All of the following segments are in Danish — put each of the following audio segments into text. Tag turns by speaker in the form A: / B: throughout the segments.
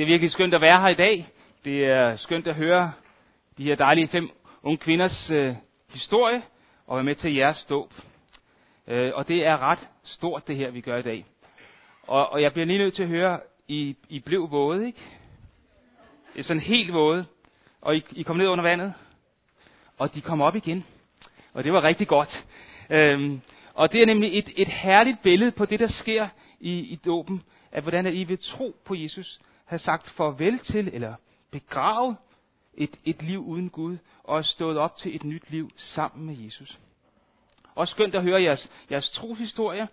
A: Det er virkelig skønt at være her i dag. Det er skønt at høre de her dejlige fem unge kvinders øh, historie og være med til jeres dåb. Øh, og det er ret stort, det her, vi gør i dag. Og, og jeg bliver lige nødt til at høre, I, I blev våde, ikke? Det er sådan helt våde. Og I, I kom ned under vandet. Og de kom op igen. Og det var rigtig godt. Øhm, og det er nemlig et, et herligt billede på det, der sker i, i dåben. At hvordan at I vil tro på Jesus have sagt farvel til, eller begravet et, et liv uden Gud, og er stået op til et nyt liv sammen med Jesus. Og skønt at høre jeres, jeres troshistorie.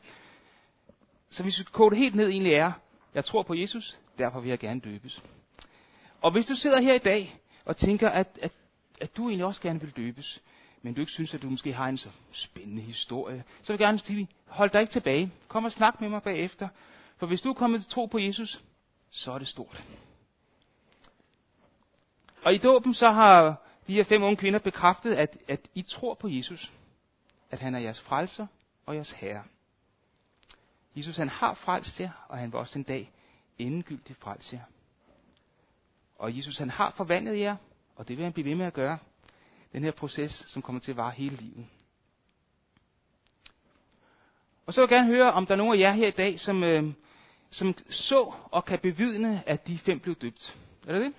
A: Så hvis vi koger det helt ned egentlig er, jeg tror på Jesus, derfor vil jeg gerne døbes. Og hvis du sidder her i dag og tænker, at, at, at du egentlig også gerne vil døbes, men du ikke synes, at du måske har en så spændende historie, så vil jeg gerne sige, hold dig ikke tilbage. Kom og snak med mig bagefter. For hvis du er kommet til tro på Jesus, så er det stort. Og i dåben så har de her fem unge kvinder bekræftet, at, at I tror på Jesus. At han er jeres frelser og jeres herre. Jesus han har frelst jer, og han vil også en dag endegyldigt frelse jer. Og Jesus han har forvandlet jer, og det vil han blive ved med at gøre. Den her proces, som kommer til at vare hele livet. Og så vil jeg gerne høre, om der er nogen af jer her i dag, som, øh, som så og kan bevidne, at de fem blev døbt. Er det det?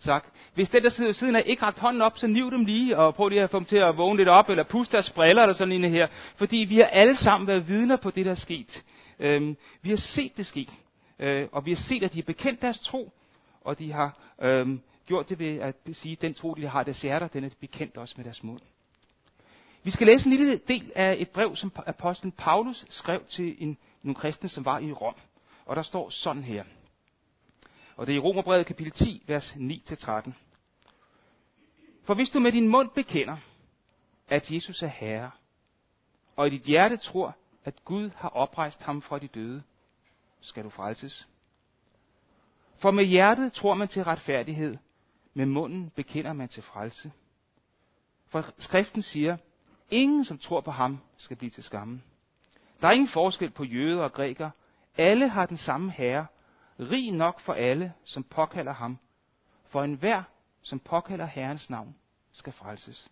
A: Tak. Hvis den, der sidder siden af, ikke rakt hånden op, så niv dem lige, og prøv lige at få dem til at vågne lidt op, eller puste deres briller, eller sådan en her. Fordi vi har alle sammen været vidner på det, der er sket. Øhm, vi har set det ske. Øh, og vi har set, at de har bekendt deres tro, og de har øhm, gjort det ved at sige, at den tro, de har deres hjerter, den er bekendt også med deres mund. Vi skal læse en lille del af et brev, som apostlen Paulus skrev til en, nogle kristne, som var i Rom. Og der står sådan her. Og det er i Romerbrevet kapitel 10, vers 9-13. For hvis du med din mund bekender, at Jesus er Herre, og i dit hjerte tror, at Gud har oprejst ham fra de døde, skal du frelses. For med hjertet tror man til retfærdighed, med munden bekender man til frelse. For skriften siger, ingen som tror på ham skal blive til skamme. Der er ingen forskel på jøder og grækere. Alle har den samme herre, rig nok for alle, som påkalder ham. For enhver, som påkalder Herrens navn, skal frelses.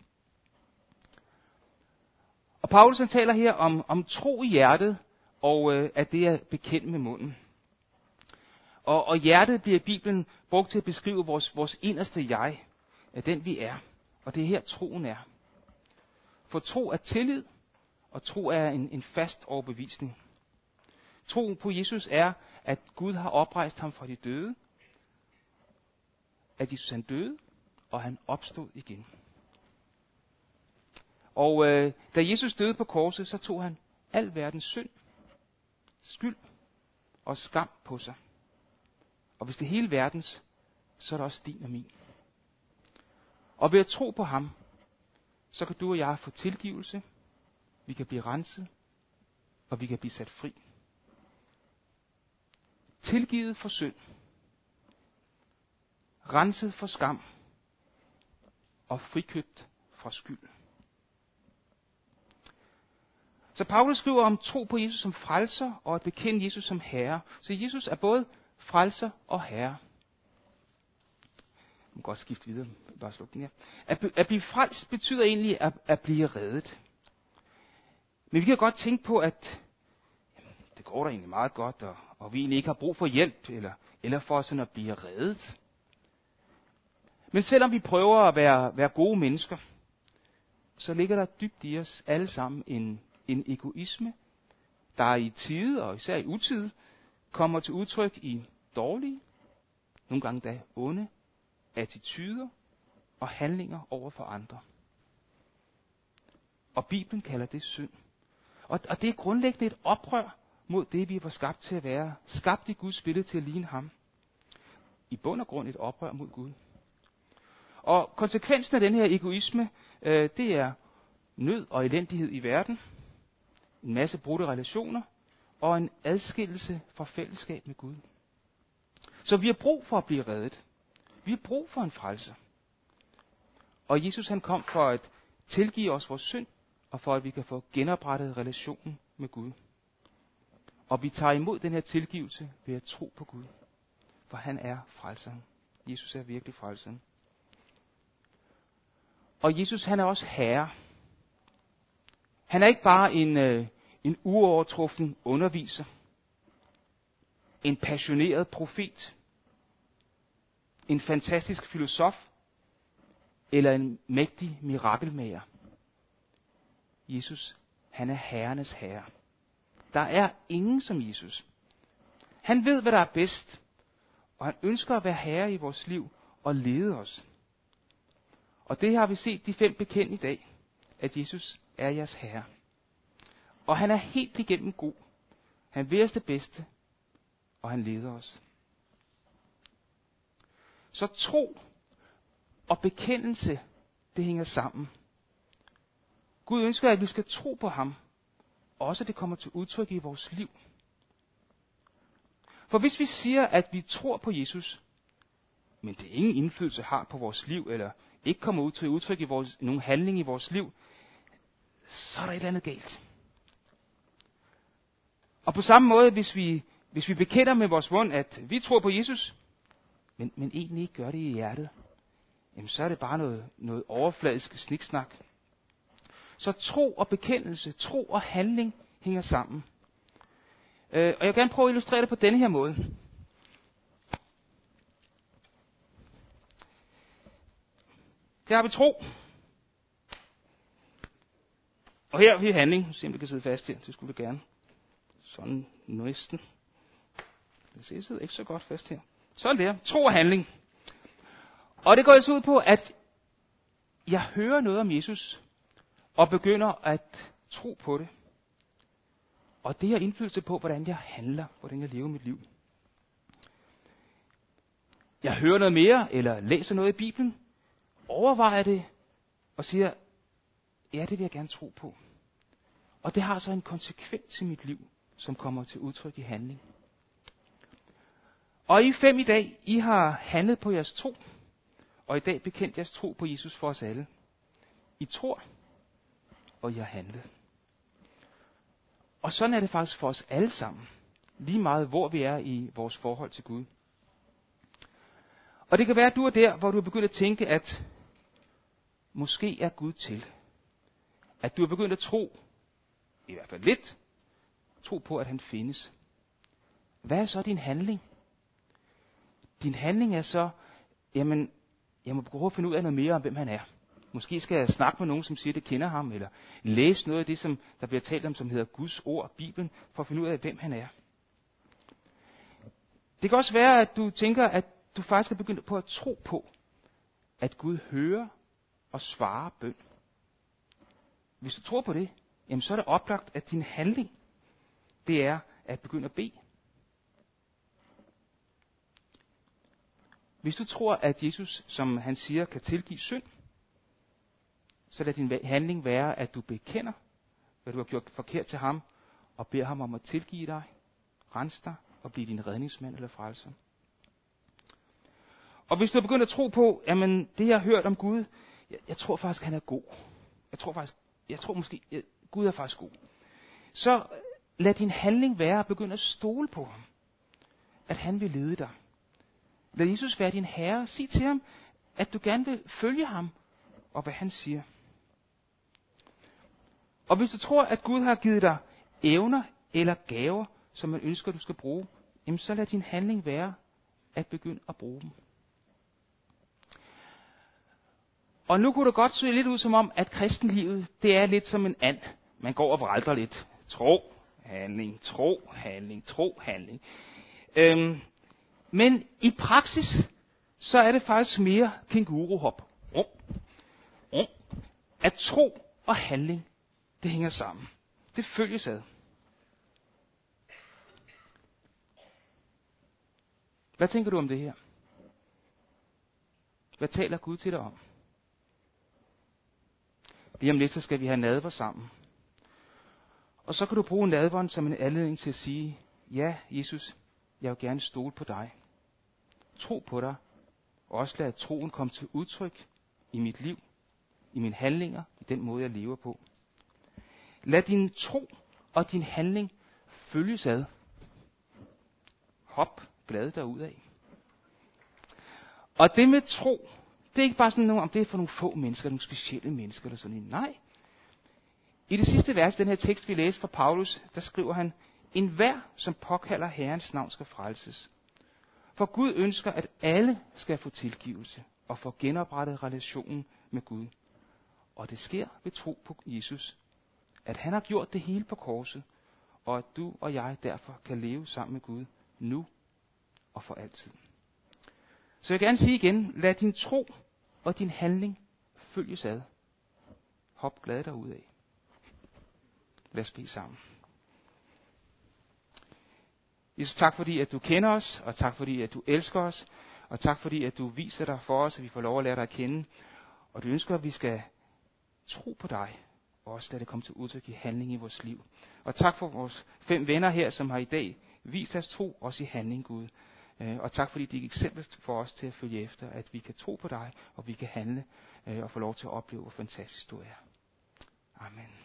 A: Og Paulus han taler her om, om tro i hjertet, og øh, at det er bekendt med munden. Og, og hjertet bliver i Bibelen brugt til at beskrive vores, vores inderste jeg, af den vi er. Og det er her troen er. For tro er tillid, og tro er en, en fast overbevisning. Troen på Jesus er, at Gud har oprejst ham fra de døde, at Jesus han døde, og han opstod igen. Og øh, da Jesus døde på korset, så tog han al verdens synd, skyld og skam på sig. Og hvis det er hele verdens, så er det også din og min. Og ved at tro på ham, så kan du og jeg få tilgivelse, vi kan blive renset, og vi kan blive sat fri. Tilgivet for synd, renset for skam og frikøbt fra skyld. Så Paulus skriver om tro på Jesus som frelser og at bekende Jesus som herre. Så Jesus er både frelser og herre. Man kan godt skifte videre. Bare sluk den her. At, at blive frelst betyder egentlig at, at blive reddet. Men vi kan godt tænke på, at jamen, det går da egentlig meget godt, og, og vi egentlig ikke har brug for hjælp, eller, eller for sådan at blive reddet. Men selvom vi prøver at være, være gode mennesker, så ligger der dybt i os alle sammen en, en egoisme, der i tide, og især i utide, kommer til udtryk i dårlige, nogle gange da onde, attityder og handlinger over for andre. Og Bibelen kalder det synd. Og, og det er grundlæggende et oprør mod det, vi var skabt til at være. Skabt i Guds billede til at ligne ham. I bund og grund et oprør mod Gud. Og konsekvensen af den her egoisme, øh, det er nød og elendighed i verden, en masse brudte relationer og en adskillelse fra fællesskab med Gud. Så vi har brug for at blive reddet. Vi har brug for en frelse. Og Jesus han kom for at tilgive os vores synd, og for at vi kan få genoprettet relationen med Gud. Og vi tager imod den her tilgivelse ved at tro på Gud. for han er frelseren. Jesus er virkelig frelseren. Og Jesus, han er også herre. Han er ikke bare en, øh, en uovertruffen underviser, en passioneret profet, en fantastisk filosof eller en mægtig mirakelmager. Jesus, han er herrenes herre. Der er ingen som Jesus. Han ved, hvad der er bedst, og han ønsker at være herre i vores liv og lede os. Og det har vi set de fem bekendt i dag, at Jesus er jeres herre. Og han er helt igennem god. Han vil os det bedste, og han leder os. Så tro og bekendelse, det hænger sammen. Gud ønsker, at vi skal tro på ham. Også det kommer til udtryk i vores liv. For hvis vi siger, at vi tror på Jesus, men det ingen indflydelse har på vores liv, eller ikke kommer ud til udtryk i vores, nogen handling i vores liv, så er der et eller andet galt. Og på samme måde, hvis vi, hvis vi bekender med vores mund, at vi tror på Jesus, men, men egentlig ikke gør det i hjertet, jamen så er det bare noget, noget overfladisk sniksnak. Så tro og bekendelse, tro og handling hænger sammen. Øh, og jeg vil gerne prøve at illustrere det på denne her måde. Der har vi tro. Og her har vi handling. Se om det kan sidde fast her. Det skulle vi gerne. Sådan næsten. Det sidder ikke så godt fast her. Sådan der. Tro og handling. Og det går altså ud på, at jeg hører noget om Jesus, og begynder at tro på det. Og det har indflydelse på, hvordan jeg handler, hvordan jeg lever mit liv. Jeg hører noget mere, eller læser noget i Bibelen, overvejer det, og siger, ja, det vil jeg gerne tro på. Og det har så en konsekvens i mit liv, som kommer til udtryk i handling. Og I fem i dag, I har handlet på jeres tro, og i dag bekendt jeres tro på Jesus for os alle. I tror, og I at handle. Og sådan er det faktisk for os alle sammen. Lige meget hvor vi er i vores forhold til Gud. Og det kan være, at du er der, hvor du er begyndt at tænke, at måske er Gud til. At du er begyndt at tro, i hvert fald lidt, tro på, at han findes. Hvad er så din handling? Din handling er så, jamen, jeg må prøve at finde ud af noget mere om, hvem han er. Måske skal jeg snakke med nogen, som siger, at det kender ham, eller læse noget af det, som der bliver talt om, som hedder Guds ord, Bibelen, for at finde ud af, hvem han er. Det kan også være, at du tænker, at du faktisk er begyndt på at tro på, at Gud hører og svarer bøn. Hvis du tror på det, jamen så er det oplagt, at din handling, det er at begynde at bede. Hvis du tror, at Jesus, som han siger, kan tilgive synd, så lad din handling være, at du bekender, hvad du har gjort forkert til ham, og beder ham om at tilgive dig, rense dig og blive din redningsmand eller frelser. Og hvis du er begyndt at tro på, jamen det jeg har hørt om Gud, jeg, jeg tror faktisk, han er god. Jeg tror faktisk, jeg tror måske, jeg, Gud er faktisk god. Så lad din handling være at begynde at stole på ham. At han vil lede dig. Lad Jesus være din herre. Sig til ham, at du gerne vil følge ham, og hvad han siger. Og hvis du tror, at Gud har givet dig evner eller gaver, som man ønsker, du skal bruge, jamen så lad din handling være at begynde at bruge dem. Og nu kunne det godt se lidt ud som om, at kristenlivet, det er lidt som en and. Man går og vralter lidt. Tro, handling, tro, handling, tro, handling. Øhm, men i praksis, så er det faktisk mere kænguruhop. At tro og handling, det hænger sammen. Det følges ad. Hvad tænker du om det her? Hvad taler Gud til dig om? Lige om lidt, så skal vi have nadver sammen. Og så kan du bruge nadveren som en anledning til at sige, ja, Jesus, jeg vil gerne stole på dig. Tro på dig, og også lad troen komme til udtryk i mit liv, i mine handlinger, i den måde, jeg lever på. Lad din tro og din handling følges ad. Hop glad af. Og det med tro, det er ikke bare sådan noget, om det er for nogle få mennesker, nogle specielle mennesker eller sådan noget. Nej. I det sidste vers, den her tekst, vi læste fra Paulus, der skriver han, en hver, som påkalder Herrens navn, skal frelses. For Gud ønsker, at alle skal få tilgivelse og få genoprettet relationen med Gud. Og det sker ved tro på Jesus. At han har gjort det hele på korset, og at du og jeg derfor kan leve sammen med Gud nu og for altid. Så jeg vil gerne sige igen, lad din tro og din handling følges ad. Hop glad derud af. Lad os bede sammen. Jesus, tak fordi, at du kender os, og tak fordi, at du elsker os, og tak fordi, at du viser dig for os, at vi får lov at lære dig at kende. Og du ønsker, at vi skal tro på dig, og også lade det komme til udtryk i handling i vores liv. Og tak for vores fem venner her, som har i dag vist deres tro, også i handling, Gud. Øh, og tak fordi det er eksempel for os til at følge efter, at vi kan tro på dig, og vi kan handle, øh, og få lov til at opleve, hvor fantastisk du er. Amen.